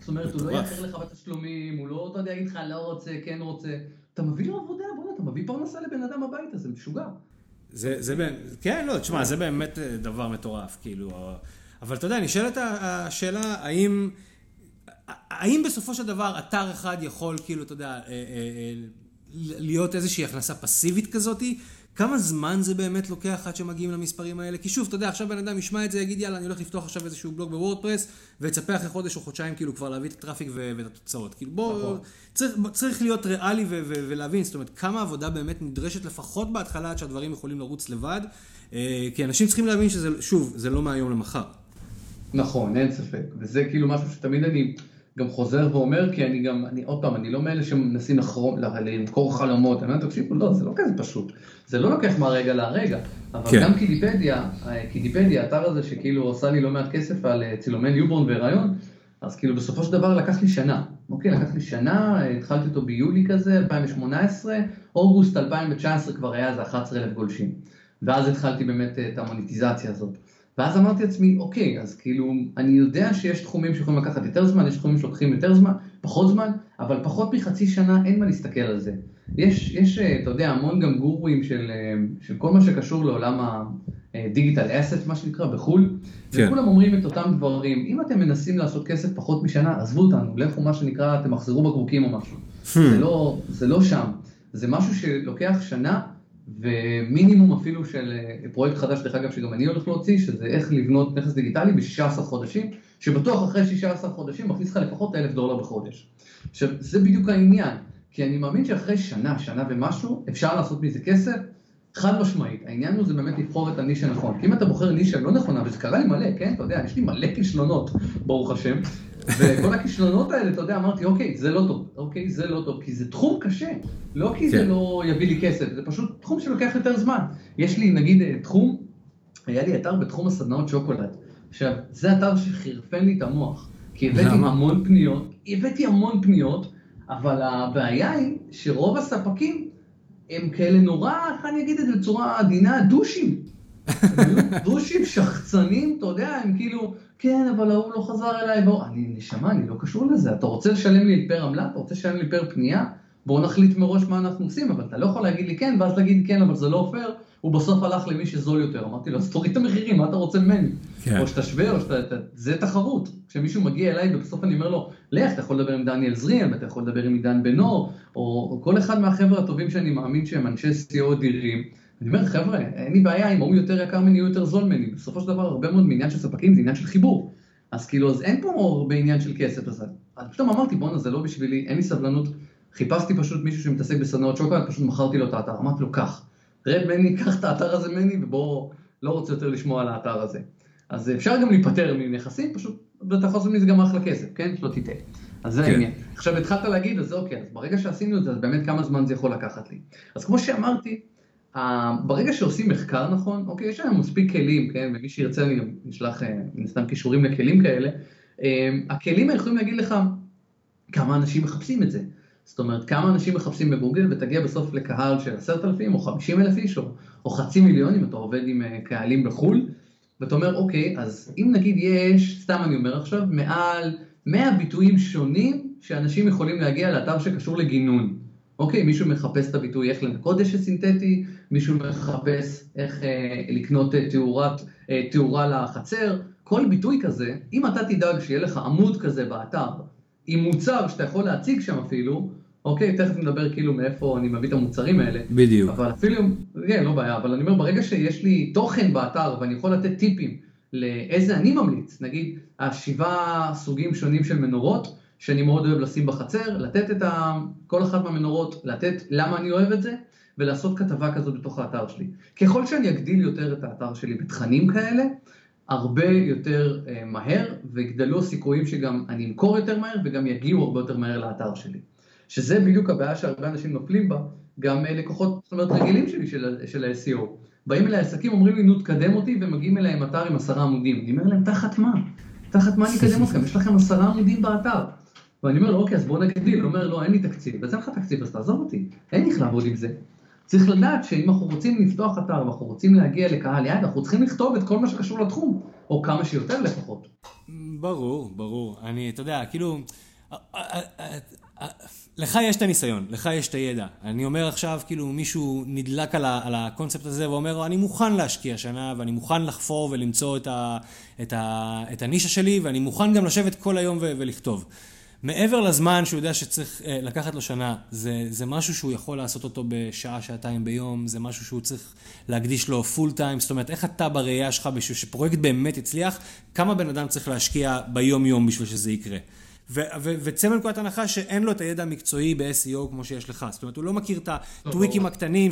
זאת אומרת, הוא לא יאחר לך בתשלומים, הוא לא, אתה יודע, יגיד לך, לא רוצה, כן רוצה. אתה מביא לו עבודה, בוא, אתה מביא פרנסה לבן אדם הביתה, זה משוגע. זה, זה באמת, כן, לא, תשמע, זה באמת אה, דבר מטורף, כאילו, אבל אתה יודע, נשאלת השאלה, האם, האם בסופו של דבר אתר אחד יכול, כאילו, אתה יודע, אה, אה, להיות איזושהי הכנסה פסיבית כזאתי, כמה זמן זה באמת לוקח עד שמגיעים למספרים האלה? כי שוב, אתה יודע, עכשיו בן אדם ישמע את זה, יגיד יאללה, אני הולך לפתוח עכשיו איזשהו בלוג בוורדפרס, ויצפה אחרי חודש או חודשיים כאילו כבר להביא את הטראפיק ואת התוצאות. כאילו בוא, נכון. צריך, צריך להיות ריאלי ולהבין, זאת אומרת, כמה עבודה באמת נדרשת לפחות בהתחלה עד שהדברים יכולים לרוץ לבד, אה, כי אנשים צריכים להבין שזה, שוב, זה לא מהיום למחר. נכון, אין ספק, וזה כאילו משהו שתמיד אני... גם חוזר ואומר, כי אני גם, אני עוד פעם, אני לא מאלה שמנסים לחרום, למכור חלומות, אני אומר, תקשיבו, לא, זה לא כזה פשוט. זה לא לוקח מהרגע להרגע. אבל כן. גם קידיפדיה, אה, קידיפדיה, האתר הזה שכאילו עשה לי לא מעט כסף על אה, צילומי newborn והיריון, אז כאילו בסופו של דבר לקח לי שנה. אוקיי, לקח לי שנה, התחלתי אותו ביולי כזה, 2018, אוגוסט 2019 כבר היה איזה 11,000 גולשים. ואז התחלתי באמת אה, את המוניטיזציה הזאת. ואז אמרתי לעצמי, אוקיי, אז כאילו, אני יודע שיש תחומים שיכולים לקחת יותר זמן, יש תחומים שלוקחים יותר זמן, פחות זמן, אבל פחות מחצי שנה אין מה להסתכל על זה. יש, יש אה, אתה יודע, המון גם גורואים של, אה, של כל מה שקשור לעולם הדיגיטל אסט, מה שנקרא, בחו"ל, כן. וכולם אומרים את אותם דברים. אם אתם מנסים לעשות כסף פחות משנה, עזבו אותנו, לכו מה שנקרא, אתם מחזרו בקבוקים או משהו. Hmm. זה, לא, זה לא שם. זה משהו שלוקח שנה. ומינימום אפילו של אה, פרויקט חדש, דרך אגב, שגם אני הולך להוציא, שזה איך לבנות נכס דיגיטלי ב-16 חודשים, שבטוח אחרי 16 חודשים מכניס לך לפחות 1,000 דולר בחודש. עכשיו, זה בדיוק העניין, כי אני מאמין שאחרי שנה, שנה ומשהו, אפשר לעשות מזה כסף, חד משמעית. העניין הוא זה באמת לבחור את הנישה הנכון. כי אם אתה בוחר נישה לא נכונה, וזה קרה לי מלא, כן, אתה יודע, יש לי מלא כישלונות, ברוך השם, וכל הכישלונות האלה, אתה יודע, אמרתי, אוקיי, זה לא טוב, אוקיי, זה לא טוב, כי זה תחום קשה, לא כי זה כן. לא יביא לי כסף, זה פשוט תחום שלוקח יותר זמן. יש לי, נגיד, אה, תחום, היה לי אתר בתחום הסדנאות שוקולד. עכשיו, זה אתר שחירפן לי את המוח, כי הבאתי המון פניות, הבאתי המון פניות, אבל הבעיה היא שרוב הספקים הם כאלה נורא, איך אני אגיד את זה בצורה עדינה, דושים. דושים, שחצנים, אתה יודע, הם כאילו... כן, אבל ההוא לא חזר אליי, בוא, אני נשמה, אני לא קשור לזה, אתה רוצה לשלם לי פר עמלה? אתה רוצה לשלם לי פר פנייה? בואו נחליט מראש מה אנחנו עושים, אבל אתה לא יכול להגיד לי כן, ואז להגיד כן, אבל זה לא פייר, הוא בסוף הלך למי שזול יותר. אמרתי לו, אז תוריד את המחירים, מה אתה רוצה ממני? כן. או שתשווה, או שאתה... זה תחרות. כשמישהו מגיע אליי, ובסוף אני אומר לו, לך, אתה יכול לדבר עם דניאל זריאן, ואתה יכול לדבר עם עידן בנור, או, או כל אחד מהחבר'ה הטובים שאני מאמין שהם אנשי CEO אדירים. אני אומר, חבר'ה, אין לי בעיה אם ההוא יותר יקר ממני, הוא יותר זול ממני. בסופו של דבר, הרבה מאוד מעניין של ספקים זה עניין של חיבור. אז כאילו, אז אין פה הרבה עניין של כסף. אז אני פתאום אמרתי, בואנה, זה לא בשבילי, אין לי סבלנות. חיפשתי פשוט מישהו שמתעסק בסדנאות שוקולד, פשוט מכרתי לו את האתר. אמרתי לו, קח, רד מני, קח את האתר הזה ממני, ובוא, לא רוצה יותר לשמוע על האתר הזה. אז אפשר גם להיפטר מנכסים, פשוט, ואתה יכול לעשות מזה גם אחלה כסף, כן? שלא תטעה. אז זה כן. העניין. עכשיו התחלת להגיד, אז אוקיי, אז ברגע שעשינו את זה, אז באמת כמה זמן זה יכול לקחת לי. אז כמו שאמרתי, ברגע שעושים מחקר נכון, אוקיי, יש לנו מספיק כלים, כן, ומי שירצה אני גם אשלח אה, מן הסתם כישורים לכלים כאלה, אה, הכלים האלה יכולים להגיד לך כמה אנשים מחפשים את זה. זאת אומרת, כמה אנשים מחפשים בגוגל ותגיע בסוף לקהל של עשרת אלפים או חמישים אלף איש או, או חצי מיליון אם אתה עובד עם אה, קהלים בחו"ל, ואתה אומר, אוקיי, אז אם נגיד יש, סתם אני אומר עכשיו, מעל 100 ביטויים שונים שאנשים יכולים להגיע לאתר שקשור לגינון. אוקיי, מישהו מחפש את הביטוי איך לנקות דשא סינתטי, מישהו מחפש איך אה, לקנות אה, תאורת, אה, תאורה לחצר, כל ביטוי כזה, אם אתה תדאג שיהיה לך עמוד כזה באתר, עם מוצר שאתה יכול להציג שם אפילו, אוקיי, תכף נדבר כאילו מאיפה אני מביא את המוצרים האלה. בדיוק. אבל אפילו, כן, לא בעיה, אבל אני אומר, ברגע שיש לי תוכן באתר ואני יכול לתת טיפים לאיזה אני ממליץ, נגיד, השבעה סוגים שונים של מנורות, שאני מאוד אוהב לשים בחצר, לתת את ה... כל אחת מהמנורות, לתת למה אני אוהב את זה, ולעשות כתבה כזאת בתוך האתר שלי. ככל שאני אגדיל יותר את האתר שלי בתכנים כאלה, הרבה יותר uh, מהר, ויגדלו הסיכויים שגם אני אמכור יותר מהר, וגם יגיעו הרבה יותר מהר לאתר שלי. שזה בדיוק הבעיה שהרבה אנשים נופלים בה, גם uh, לקוחות, זאת אומרת, רגילים שלי של, של ה-SEO. באים אליי עסקים, אומרים לי, נו, תקדם אותי, ומגיעים אליי עם אתר עם עשרה עמודים. אני אומר להם, תחת מה? תחת מה אני אקדם אתכם? יש לכם עשרה עמודים באתר. ואני אומר לו, אוקיי, אז בוא נגדיל. הוא אומר, לא, אין לי תקציב. אז אין לך תקציב, אז תעזוב אותי. אין איך לעבוד עם זה. צריך לדעת שאם אנחנו רוצים לפתוח אתר ואנחנו רוצים להגיע לקהל יעד, אנחנו צריכים לכתוב את כל מה שקשור לתחום, או כמה שיותר לפחות. ברור, ברור. אני, אתה יודע, כאילו... לך יש את הניסיון, לך יש את הידע. אני אומר עכשיו, כאילו, מישהו נדלק על, ה, על הקונספט הזה ואומר, אני מוכן להשקיע שנה, ואני מוכן לחפור ולמצוא את, ה, את, ה, את הנישה שלי, ואני מוכן גם לשבת כל היום ו, ולכתוב. מעבר לזמן שהוא יודע שצריך אה, לקחת לו שנה, זה, זה משהו שהוא יכול לעשות אותו בשעה, שעתיים ביום, זה משהו שהוא צריך להקדיש לו פול טיים, זאת אומרת, איך אתה בראייה שלך בשביל שפרויקט באמת יצליח, כמה בן אדם צריך להשקיע ביום-יום בשביל שזה יקרה. וצא מנקודת הנחה שאין לו את הידע המקצועי ב-SEO כמו שיש לך. זאת אומרת, הוא לא מכיר את הטוויקים הקטנים,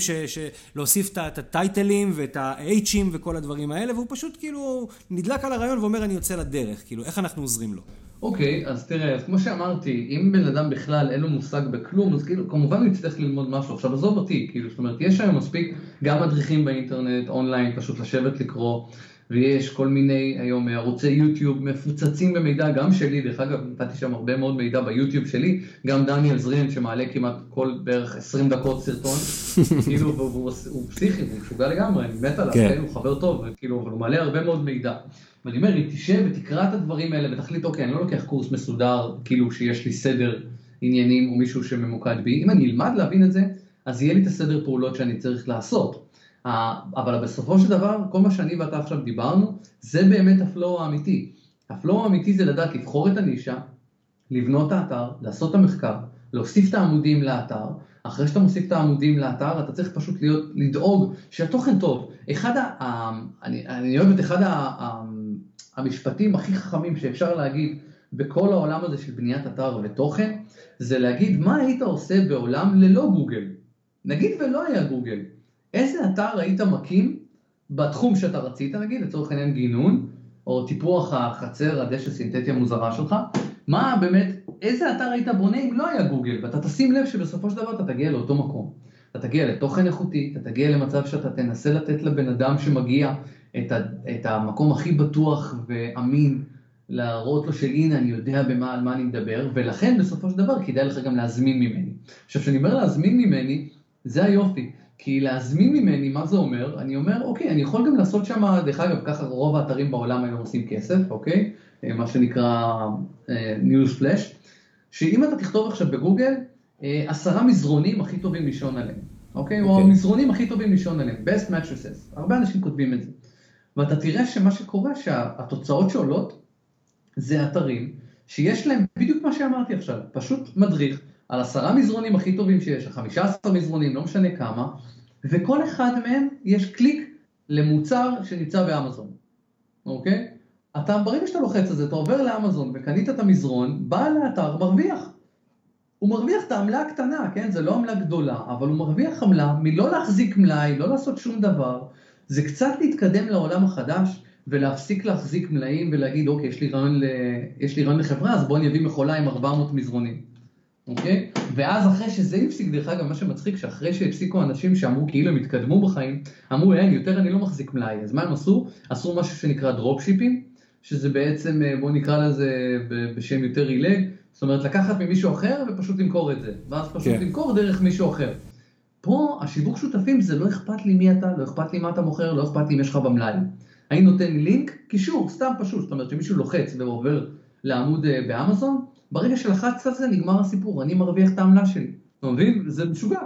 להוסיף את הטייטלים ואת ה-H'ים וכל הדברים האלה, והוא פשוט כאילו נדלק על הרעיון ואומר, אני יוצא לדרך. כאילו, איך אנחנו עוזרים לו? אוקיי, okay, אז תראה, אז כמו שאמרתי, אם בן אדם בכלל אין לו מושג בכלום, אז כאילו, כמובן הוא יצטרך ללמוד משהו. עכשיו, עזוב אותי, כאילו, זאת אומרת, יש היום מספיק גם מדריכים באינטרנט, אונליין, פשוט לשבת לקרוא. ויש כל מיני היום ערוצי יוטיוב מפוצצים במידע, גם שלי, דרך אגב, נתתי שם הרבה מאוד מידע ביוטיוב שלי, גם דניאל זרין שמעלה כמעט כל בערך 20 דקות סרטון, כאילו, והוא הוא פסיכי, הוא משוגע לגמרי, אני מת עליו, כן. כן, הוא חבר טוב, כאילו, אבל הוא מעלה הרבה מאוד מידע. ואני אומר, אם תשב ותקרא את הדברים האלה ותחליט, אוקיי, אני לא לוקח קורס מסודר, כאילו שיש לי סדר עניינים או מישהו שממוקד בי, אם אני אלמד להבין את זה, אז יהיה לי את הסדר פעולות שאני צריך לעשות. אבל בסופו של דבר, כל מה שאני ואתה עכשיו דיברנו, זה באמת הפלואו האמיתי. הפלואו האמיתי זה לדעת לבחור את הנישה, לבנות את האתר, לעשות את המחקר, להוסיף את העמודים לאתר, אחרי שאתה מוסיף את העמודים לאתר, אתה צריך פשוט להיות, לדאוג שהתוכן טוב. אחד ה... אני, אני אוהב את אחד ה, המשפטים הכי חכמים שאפשר להגיד בכל העולם הזה של בניית אתר ותוכן, זה להגיד מה היית עושה בעולם ללא גוגל. נגיד ולא היה גוגל, איזה אתר היית מקים בתחום שאתה רצית, נגיד, לצורך העניין גינון, או טיפוח החצר, הדשא סינתטי המוזרה שלך, מה באמת, איזה אתר היית בונה אם לא היה גוגל, ואתה תשים לב שבסופו של דבר אתה תגיע לאותו מקום. אתה תגיע לתוכן איכותי, אתה תגיע למצב שאתה תנסה לתת לבן אדם שמגיע את, ה, את המקום הכי בטוח ואמין, להראות לו שהנה אני יודע במה, על מה אני מדבר, ולכן בסופו של דבר כדאי לך גם להזמין ממני. עכשיו כשאני אומר להזמין ממני, זה היופי. כי להזמין ממני, מה זה אומר? אני אומר, אוקיי, אני יכול גם לעשות שם, דרך אגב, ככה רוב האתרים בעולם היום עושים כסף, אוקיי? אה, מה שנקרא ניוז uh, פלאש, שאם אתה תכתוב עכשיו בגוגל, uh, עשרה מזרונים הכי טובים לישון עליהם, אוקיי? Okay. או אוקיי. המזרונים הכי טובים לישון עליהם, best mattresses, הרבה אנשים כותבים את זה. ואתה תראה שמה שקורה, שהתוצאות שעולות, זה אתרים שיש להם בדיוק מה שאמרתי עכשיו, פשוט מדריך. על עשרה מזרונים הכי טובים שיש, חמישה עשר מזרונים, לא משנה כמה, וכל אחד מהם יש קליק למוצר שנמצא באמזון, אוקיי? אתה, ברגע שאתה לוחץ על זה, אתה עובר לאמזון וקנית את המזרון, בעל האתר מרוויח. הוא מרוויח את העמלה הקטנה, כן? זה לא עמלה גדולה, אבל הוא מרוויח עמלה מלא להחזיק מלאי, לא לעשות שום דבר. זה קצת להתקדם לעולם החדש ולהפסיק להחזיק מלאים ולהגיד, אוקיי, יש לי רעיון, לחברה, אז בוא אני אביא מכולה עם 400 מזרונים. אוקיי? ואז אחרי שזה הפסיק, דרך אגב, מה שמצחיק, שאחרי שהפסיקו אנשים שאמרו כאילו הם התקדמו בחיים, אמרו אין, יותר אני לא מחזיק מלאי, אז מה הם עשו? עשו משהו שנקרא דרופשיפים, שזה בעצם, אה, בואו נקרא לזה בשם יותר עילג, זאת אומרת לקחת ממישהו אחר ופשוט למכור את זה, ואז פשוט כן. למכור דרך מישהו אחר. פה השיווק שותפים זה לא אכפת לי מי אתה, לא אכפת לי מה אתה מוכר, לא אכפת לי אם יש לך במלאי. אני נותן לי לינק, קישור, סתם פשוט, זאת אומרת שמישהו לוחץ ועובר לעמוד אה, באמזון, ברגע שלחצת על זה נגמר הסיפור, אני מרוויח את העמלה שלי. אתה מבין? זה משוגע.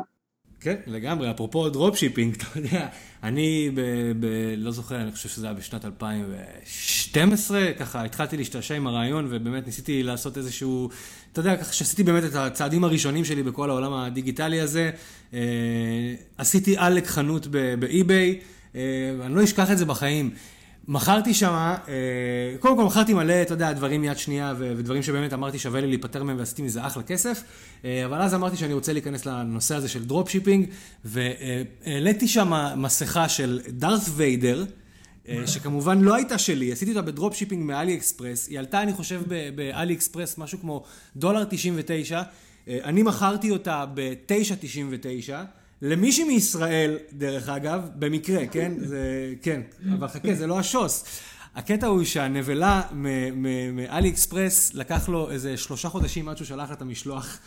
כן, לגמרי. אפרופו dropshipping, אתה יודע, אני ב... ב... לא זוכר, אני חושב שזה היה בשנת 2012, ככה התחלתי להשתעשע עם הרעיון, ובאמת ניסיתי לעשות איזשהו, אתה יודע, ככה שעשיתי באמת את הצעדים הראשונים שלי בכל העולם הדיגיטלי הזה. אה, עשיתי עלק חנות ב-eBay, אה, אני לא אשכח את זה בחיים. מכרתי שם, אה, קודם כל מכרתי מלא, אתה יודע, דברים יד שנייה ודברים שבאמת אמרתי שווה לי להיפטר מהם ועשיתי מזה אחלה כסף, אה, אבל אז אמרתי שאני רוצה להיכנס לנושא הזה של dropshipping, והעליתי שם מסכה של דארת' ויידר, אה, שכמובן לא הייתה שלי, עשיתי אותה ב-dropshipping מאלי אקספרס, היא עלתה אני חושב באלי אקספרס משהו כמו דולר 99, אני מכרתי אותה ב-9.99, למישהי מישראל, דרך אגב, במקרה, כן? זה, כן, אבל חכה, זה לא השוס. הקטע הוא שהנבלה מאלי אקספרס, לקח לו איזה שלושה חודשים עד שהוא שלח את המשלוח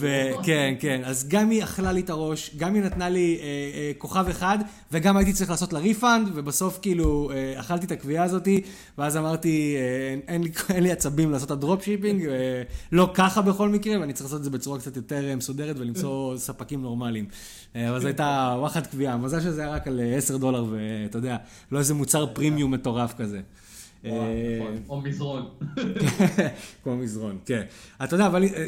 וכן, כן, אז גם היא אכלה לי את הראש, גם היא נתנה לי אה, אה, כוכב אחד, וגם הייתי צריך לעשות לה refund, ובסוף כאילו אה, אכלתי את הבעיטה הזאתי, ואז אמרתי, אה, אין, אין, לי, אין לי עצבים לעשות את ה dropshipping, אה, לא ככה בכל מקרה, ואני צריך לעשות את זה בצורה קצת יותר אה, מסודרת ולמצוא ספקים נורמליים. אה, אבל זו הייתה וואחד קביעה, מזל שזה היה רק על 10 אה, דולר, ואתה יודע, לא איזה מוצר פרימיום מטורף כזה. אה, נכון. או מזרון. כמו מזרון, כן. אתה יודע, אבל... אה,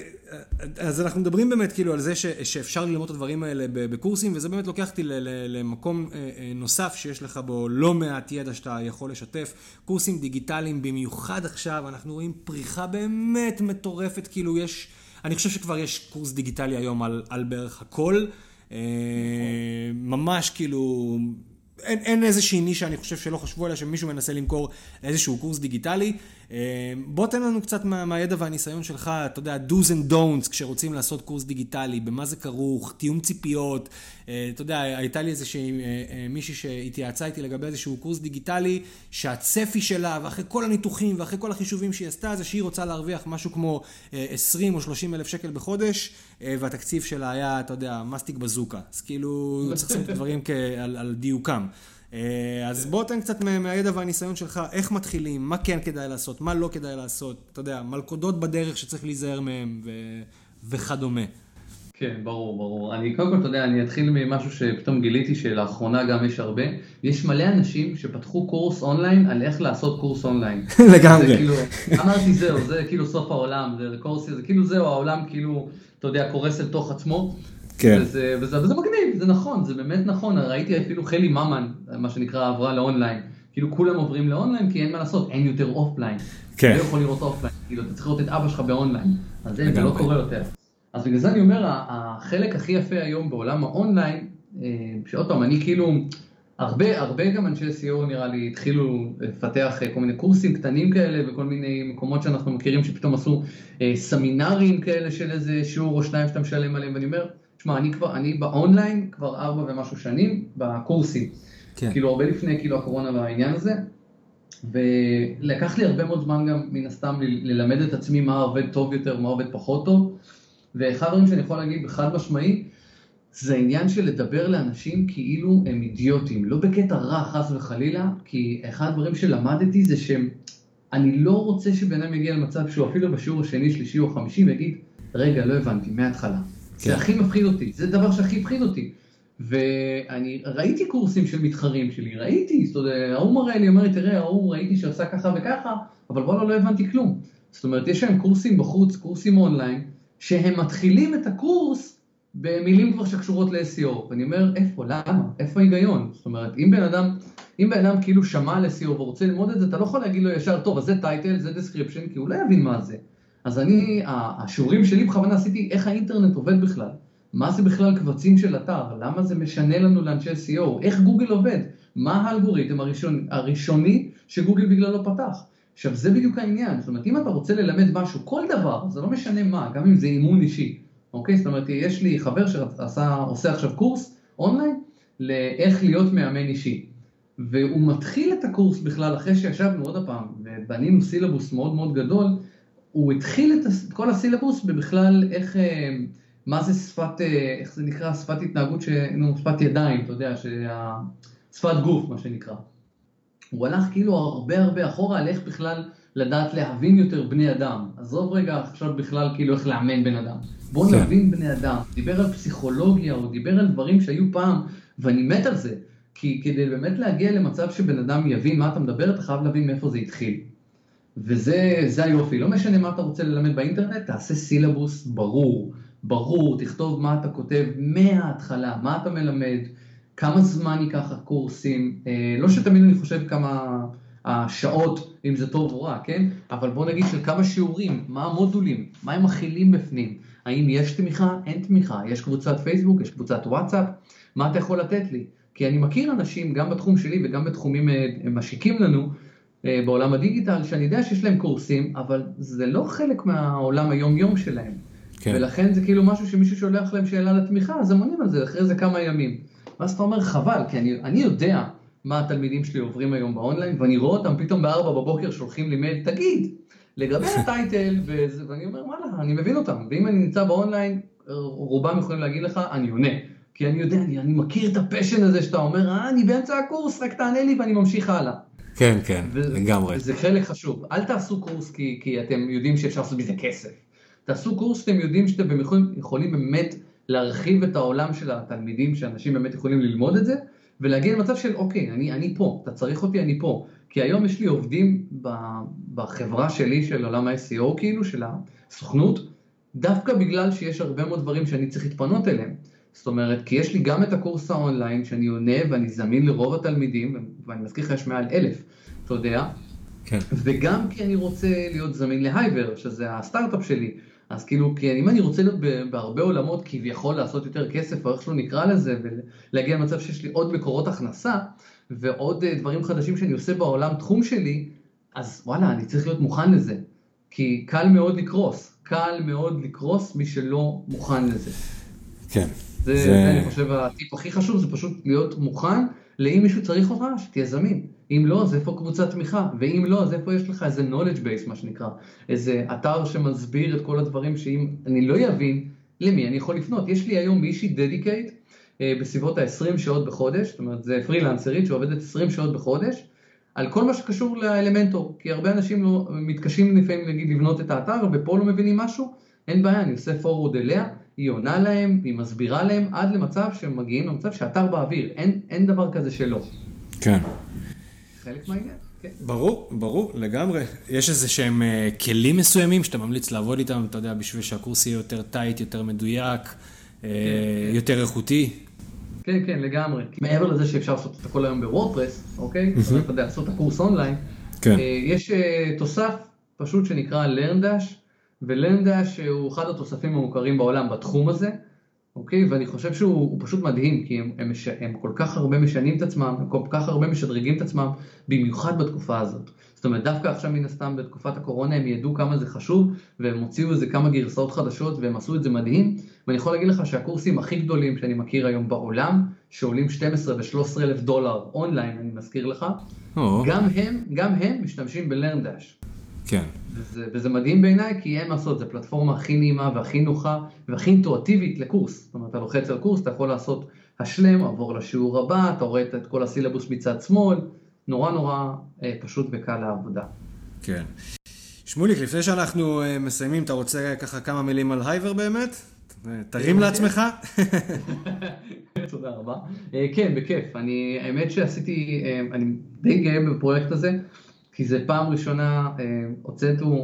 אז אנחנו מדברים באמת כאילו על זה ש, שאפשר ללמוד את הדברים האלה בקורסים, וזה באמת לוקח אותי למקום אה, נוסף שיש לך בו לא מעט ידע שאתה יכול לשתף. קורסים דיגיטליים, במיוחד עכשיו, אנחנו רואים פריחה באמת מטורפת, כאילו יש... אני חושב שכבר יש קורס דיגיטלי היום על, על בערך הכל. ממש כאילו אין, אין איזושהי נישה, אני חושב שלא חשבו עליה, שמישהו מנסה למכור איזשהו קורס דיגיטלי. אה, בוא תן לנו קצת מה, מהידע והניסיון שלך, אתה יודע, do's and don'ts כשרוצים לעשות קורס דיגיטלי, במה זה כרוך, תיאום ציפיות. אה, אתה יודע, הייתה לי איזושהי אה, מישהי שהתייעצה איתי לגבי איזשהו קורס דיגיטלי, שהצפי שלה, ואחרי כל הניתוחים ואחרי כל החישובים שהיא עשתה, זה שהיא רוצה להרוויח משהו כמו 20 או 30 אלף שקל בחודש, והתקציב שלה היה, אתה יודע, מסטיק בזוקה. אז כאילו, צריך לשים את הדברים על, על דיוקם. אה, אז בוא תן קצת מהידע והניסיון שלך, איך מתחילים, מה כן כדאי לעשות, מה לא כדאי לעשות, אתה יודע, מלכודות בדרך שצריך להיזהר מהם ו... וכדומה. כן, ברור, ברור. אני קודם כל, אתה יודע, אני אתחיל ממשהו שפתאום גיליתי שלאחרונה גם יש הרבה. יש מלא אנשים שפתחו קורס אונליין על איך לעשות קורס אונליין. לגמרי. כאילו, אמרתי זהו, זה כאילו סוף העולם, זה קורס, זה כאילו זהו, העולם כאילו, אתה יודע, קורס אל תוך עצמו. כן. וזה, וזה, וזה מגניב, זה נכון, זה באמת נכון, ראיתי אפילו חלי ממן, מה שנקרא, עברה לאונליין. כאילו כולם עוברים לאונליין כי אין מה לעשות, אין יותר אופליין. כן. לא יכול לראות אופליין, כאילו אתה צריך לראות את אבא שלך באונליין. אז זה, זה לא קורה יותר. אז בגלל זה אני אומר, החלק הכי יפה היום בעולם האונליין, אה, שעוד פעם, אני כאילו, הרבה, הרבה גם אנשי SEO נראה לי התחילו לפתח אה, כל מיני קורסים קטנים כאלה וכל מיני מקומות שאנחנו מכירים שפתאום עשו אה, סמינרים כאלה של איזה שיעור או שניים שאתה משלם עליהם, ואני אומר, תשמע, אני כבר, אני באונליין כבר ארבע ומשהו שנים, בקורסים. כן. כאילו הרבה לפני כאילו הקורונה והעניין הזה. ולקח לי הרבה מאוד זמן גם מן הסתם ללמד את עצמי מה עובד טוב יותר, מה עובד פחות טוב. ואחד הדברים שאני יכול להגיד בחד משמעי, זה העניין של לדבר לאנשים כאילו הם אידיוטים, לא בקטע רע חס וחלילה, כי אחד הדברים שלמדתי זה שאני לא רוצה שבן אדם יגיע למצב שהוא אפילו בשיעור השני, שלישי או חמישי ויגיד, רגע, לא הבנתי, מההתחלה. זה כן. הכי מפחיד אותי, זה דבר שהכי הפחיד אותי. ואני ראיתי קורסים של מתחרים שלי, ראיתי, זאת אומרת, ההוא מראה לי, אומר לי, תראה, ההוא ראיתי שעושה ככה וככה, אבל וואלה, לא הבנתי כלום. זאת אומרת, יש להם קורסים בחוץ, קורסים אונליין, שהם מתחילים את הקורס במילים כבר שקשורות ל-SEO. ואני אומר, איפה, למה? איפה ההיגיון? זאת אומרת, אם בן אדם, אם בן אדם כאילו שמע על SEO ורוצה ללמוד את זה, אתה לא יכול להגיד לו ישר, טוב, אז זה title, זה description, כי הוא לא יבין מה זה. אז אני, השיעורים שלי בכוונה עשיתי איך האינטרנט עובד בכלל. מה זה בכלל קבצים של אתר? למה זה משנה לנו לאנשי SEO? איך גוגל עובד? מה האלגוריתם הראשון, הראשוני שגוגל בגללו פתח? עכשיו זה בדיוק העניין, זאת אומרת אם אתה רוצה ללמד משהו, כל דבר, זה לא משנה מה, גם אם זה אימון אישי, אוקיי? זאת אומרת יש לי חבר שעושה עכשיו קורס אונליין לאיך להיות מאמן אישי. והוא מתחיל את הקורס בכלל אחרי שישבנו עוד הפעם ובנינו סילבוס מאוד מאוד גדול הוא התחיל את כל הסילבוס ובכלל איך, אה, מה זה שפת, אה, איך זה נקרא, שפת התנהגות, ש... נו, שפת ידיים, אתה יודע, שה... שפת גוף, מה שנקרא. הוא הלך כאילו הרבה הרבה אחורה על איך בכלל לדעת להבין יותר בני אדם. עזוב רגע עכשיו בכלל כאילו איך לאמן בן אדם. בוא כן. נבין בני אדם. דיבר על פסיכולוגיה, הוא דיבר על דברים שהיו פעם, ואני מת על זה. כי כדי באמת להגיע למצב שבן אדם יבין מה אתה מדבר, אתה חייב להבין מאיפה זה התחיל. וזה היופי, לא משנה מה אתה רוצה ללמד באינטרנט, תעשה סילבוס ברור, ברור, תכתוב מה אתה כותב מההתחלה, מה אתה מלמד, כמה זמן ייקח הקורסים, אה, לא שתמיד אני חושב כמה השעות, אם זה טוב או רע, כן? אבל בוא נגיד של כמה שיעורים, מה המודולים, מה הם מכילים בפנים, האם יש תמיכה, אין תמיכה, יש קבוצת פייסבוק, יש קבוצת וואטסאפ, מה אתה יכול לתת לי? כי אני מכיר אנשים, גם בתחום שלי וגם בתחומים אה, משיקים לנו, בעולם הדיגיטל, שאני יודע שיש להם קורסים, אבל זה לא חלק מהעולם היום-יום שלהם. כן. ולכן זה כאילו משהו שמישהו שולח להם שאלה לתמיכה, אז הם עונים על זה אחרי זה כמה ימים. ואז אתה אומר, חבל, כי אני, אני יודע מה התלמידים שלי עוברים היום באונליין, ואני רואה אותם פתאום בארבע בבוקר שולחים לי מייל, תגיד, לגבי ה title, וזה, ואני אומר, וואלה, אני מבין אותם, ואם אני נמצא באונליין, רובם יכולים להגיד לך, אני עונה. כי אני יודע, אני, אני מכיר את ה passion הזה שאתה אומר, אה, אני באמצע הקורס, רק תענה לי ואני ממשיך הלאה. כן, כן, לגמרי. זה חלק חשוב. אל תעשו קורס כי, כי אתם יודעים שאפשר לעשות מזה כסף. תעשו קורס שאתם יודעים שאתם יכולים, יכולים באמת להרחיב את העולם של התלמידים, שאנשים באמת יכולים ללמוד את זה, ולהגיע למצב של אוקיי, אני, אני פה, אתה צריך אותי, אני פה. כי היום יש לי עובדים בחברה שלי של עולם ה-SEO, כאילו, של הסוכנות, דווקא בגלל שיש הרבה מאוד דברים שאני צריך להתפנות אליהם. זאת אומרת, כי יש לי גם את הקורס האונליין שאני עונה ואני זמין לרוב התלמידים, ואני מזכיר לך, יש מעל אלף, אתה יודע, כן. וגם כי אני רוצה להיות זמין להייבר, שזה הסטארט-אפ שלי. אז כאילו, כי אם אני רוצה להיות בהרבה עולמות כביכול לעשות יותר כסף, או איך שלא נקרא לזה, ולהגיע למצב שיש לי עוד מקורות הכנסה, ועוד אה, דברים חדשים שאני עושה בעולם תחום שלי, אז וואלה, אני צריך להיות מוכן לזה. כי קל מאוד לקרוס, קל מאוד לקרוס מי שלא מוכן לזה. כן. זה, זה... זה אני חושב הטיפ הכי חשוב, זה פשוט להיות מוכן לאם מישהו צריך אותך, שתהיה זמין. אם לא, אז איפה קבוצת תמיכה? ואם לא, אז איפה יש לך איזה knowledge base, מה שנקרא? איזה אתר שמסביר את כל הדברים שאם אני לא אבין, למי אני יכול לפנות? יש לי היום מישהי דדיקייט אה, בסביבות ה-20 שעות בחודש, זאת אומרת, זה פרילנסרית שעובדת 20 שעות בחודש, על כל מה שקשור לאלמנטור, כי הרבה אנשים לא, מתקשים לפעמים להגיד לבנות את האתר, ופה לא מבינים משהו, אין בעיה, אני עושה forward אליה, היא עונה להם, היא מסבירה להם, עד למצב שהם מגיעים למצב שהאתר באוויר, אין, אין דבר כזה שלא. כן. חלק מהעניין. כן. ברור, ברור, לגמרי. יש איזה שהם uh, כלים מסוימים שאתה ממליץ לעבוד איתם, אתה יודע, בשביל שהקורס יהיה יותר tight, יותר מדויק, uh, כן, יותר איכותי. כן, כן, לגמרי. מעבר לזה שאפשר לעשות את הכל היום בוורדפרס, אוקיי? אומרת, אתה יודע, לעשות את הקורס אונליין. כן. Uh, יש uh, תוסף פשוט שנקרא LearnDash, ולנדש הוא אחד התוספים המוכרים בעולם בתחום הזה, אוקיי? ואני חושב שהוא פשוט מדהים, כי הם, הם, הם כל כך הרבה משנים את עצמם, הם כל כך הרבה משדרגים את עצמם, במיוחד בתקופה הזאת. זאת אומרת, דווקא עכשיו מן הסתם בתקופת הקורונה הם ידעו כמה זה חשוב, והם הוציאו איזה כמה גרסאות חדשות, והם עשו את זה מדהים, ואני יכול להגיד לך שהקורסים הכי גדולים שאני מכיר היום בעולם, שעולים 12 ו-13 אלף דולר אונליין, אני מזכיר לך, oh. גם הם, גם הם משתמשים בלרנדש. כן. וזה, וזה מדהים בעיניי, כי אין מה לעשות, זו פלטפורמה הכי נעימה והכי נוחה והכי אינטואטיבית לקורס. זאת אומרת, אתה לוחץ על קורס, אתה יכול לעשות השלם, עבור לשיעור הבא, אתה רואה את כל הסילבוס מצד שמאל, נורא נורא אה, פשוט וקל לעבודה. כן. שמוליק, לפני שאנחנו אה, מסיימים, אתה רוצה ככה כמה מילים על הייבר באמת? תרים אה, לעצמך. תודה רבה. אה, כן, בכיף. אני, האמת שעשיתי, אני די גאה בפרויקט הזה. כי זה פעם ראשונה אה,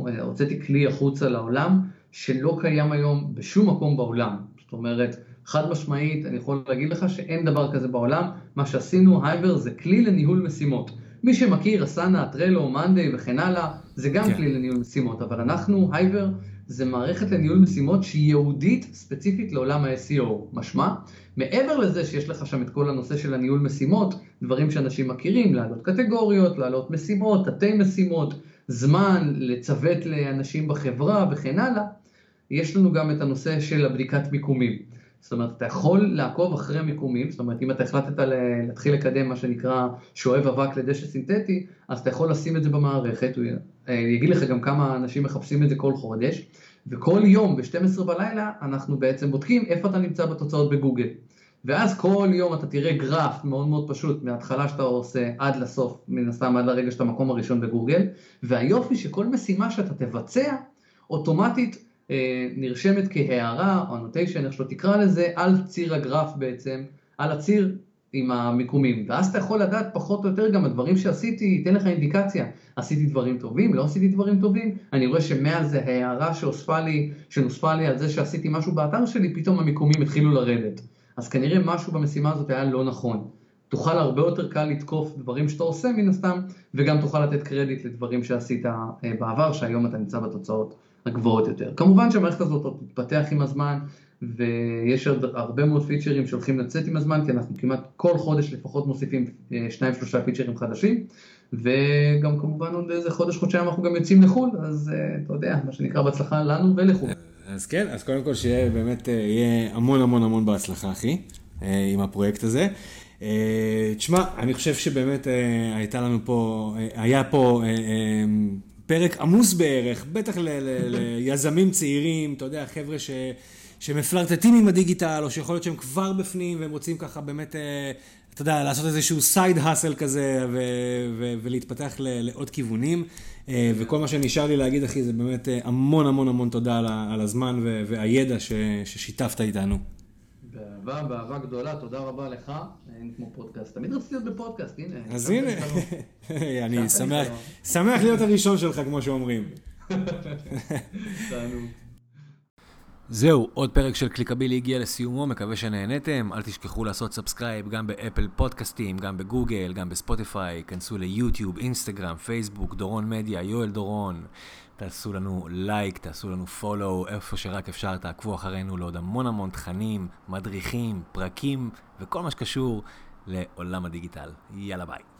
אה, הוצאתי כלי החוצה לעולם שלא קיים היום בשום מקום בעולם. זאת אומרת, חד משמעית, אני יכול להגיד לך שאין דבר כזה בעולם. מה שעשינו, הייבר זה כלי לניהול משימות. מי שמכיר, אסנה, טרלו, מאנדיי וכן הלאה, זה גם כן. כלי לניהול משימות, אבל אנחנו, הייבר, זה מערכת לניהול משימות שהיא ייעודית ספציפית לעולם ה-SEO. משמע, מעבר לזה שיש לך שם את כל הנושא של הניהול משימות, דברים שאנשים מכירים, להעלות קטגוריות, להעלות משימות, תתי משימות, זמן, לצוות לאנשים בחברה וכן הלאה, יש לנו גם את הנושא של הבדיקת מיקומים. זאת אומרת, אתה יכול לעקוב אחרי מיקומים, זאת אומרת, אם אתה החלטת להתחיל לקדם מה שנקרא שואב אבק לדשא סינתטי, אז אתה יכול לשים את זה במערכת, הוא יגיד לך גם כמה אנשים מחפשים את זה כל חודש, וכל יום ב-12 בלילה אנחנו בעצם בודקים איפה אתה נמצא בתוצאות בגוגל. ואז כל יום אתה תראה גרף מאוד מאוד פשוט, מההתחלה שאתה עושה עד לסוף, מן הסתם עד לרגע שאתה מקום הראשון בגוגל, והיופי שכל משימה שאתה תבצע, אוטומטית אה, נרשמת כהערה או אנוטיישן, איך שלא תקרא לזה, על ציר הגרף בעצם, על הציר עם המיקומים, ואז אתה יכול לדעת פחות או יותר גם הדברים שעשיתי, ייתן לך אינדיקציה, עשיתי דברים טובים, לא עשיתי דברים טובים, אני רואה שמאז זה הערה שהוספה לי, שנוספה לי על זה שעשיתי משהו באתר שלי, פתאום המיקומים התחילו לרדת. אז כנראה משהו במשימה הזאת היה לא נכון. תוכל הרבה יותר קל לתקוף דברים שאתה עושה מן הסתם, וגם תוכל לתת קרדיט לדברים שעשית אה, בעבר, שהיום אתה נמצא בתוצאות הגבוהות יותר. כמובן שהמערכת הזאת תתפתח עם הזמן, ויש עוד הרבה מאוד פיצ'רים שהולכים לצאת עם הזמן, כי אנחנו כמעט כל חודש לפחות מוסיפים אה, שניים שלושה פיצ'רים חדשים, וגם כמובן עוד איזה חודש חודשיים אנחנו גם יוצאים לחו"ל, אז אה, אתה יודע, מה שנקרא בהצלחה לנו ולחו"ל. אז כן, אז קודם כל שיהיה באמת, אה, יהיה המון המון המון בהצלחה, אחי, עם הפרויקט הזה. תשמע, אני חושב שבאמת הייתה לנו פה, היה פה פרק עמוס בערך, בטח ליזמים צעירים, אתה יודע, חבר'ה ש... שמפלרטטים עם הדיגיטל, או שיכול להיות שהם כבר בפנים, והם רוצים ככה באמת, אה, אתה יודע, לעשות איזשהו side hustle כזה, ו- ו- ולהתפתח ל- לעוד כיוונים. אה, וכל מה שנשאר לי להגיד, אחי, זה באמת אה, המון המון המון תודה על, הזמן ו- והידע ש- ששיתפת איתנו. באהבה, באהבה גדולה, תודה רבה לך. אין כמו פודקאסט. תמיד רציתי להיות בפודקאסט, הנה. אז הנה, אני שמח, שמח להיות הראשון שלך, כמו שאומרים. תענוג. זהו, עוד פרק של קליקבילי הגיע לסיומו, מקווה שנהנתם. אל תשכחו לעשות subscribe גם באפל פודקאסטים, גם בגוגל, גם בספוטיפיי. כנסו ליוטיוב, אינסטגרם, פייסבוק, דורון מדיה, יואל דורון. תעשו לנו לייק, תעשו לנו פולו, איפה שרק אפשר, תעקבו אחרינו לעוד המון המון תכנים, מדריכים, פרקים וכל מה שקשור לעולם הדיגיטל. יאללה ביי.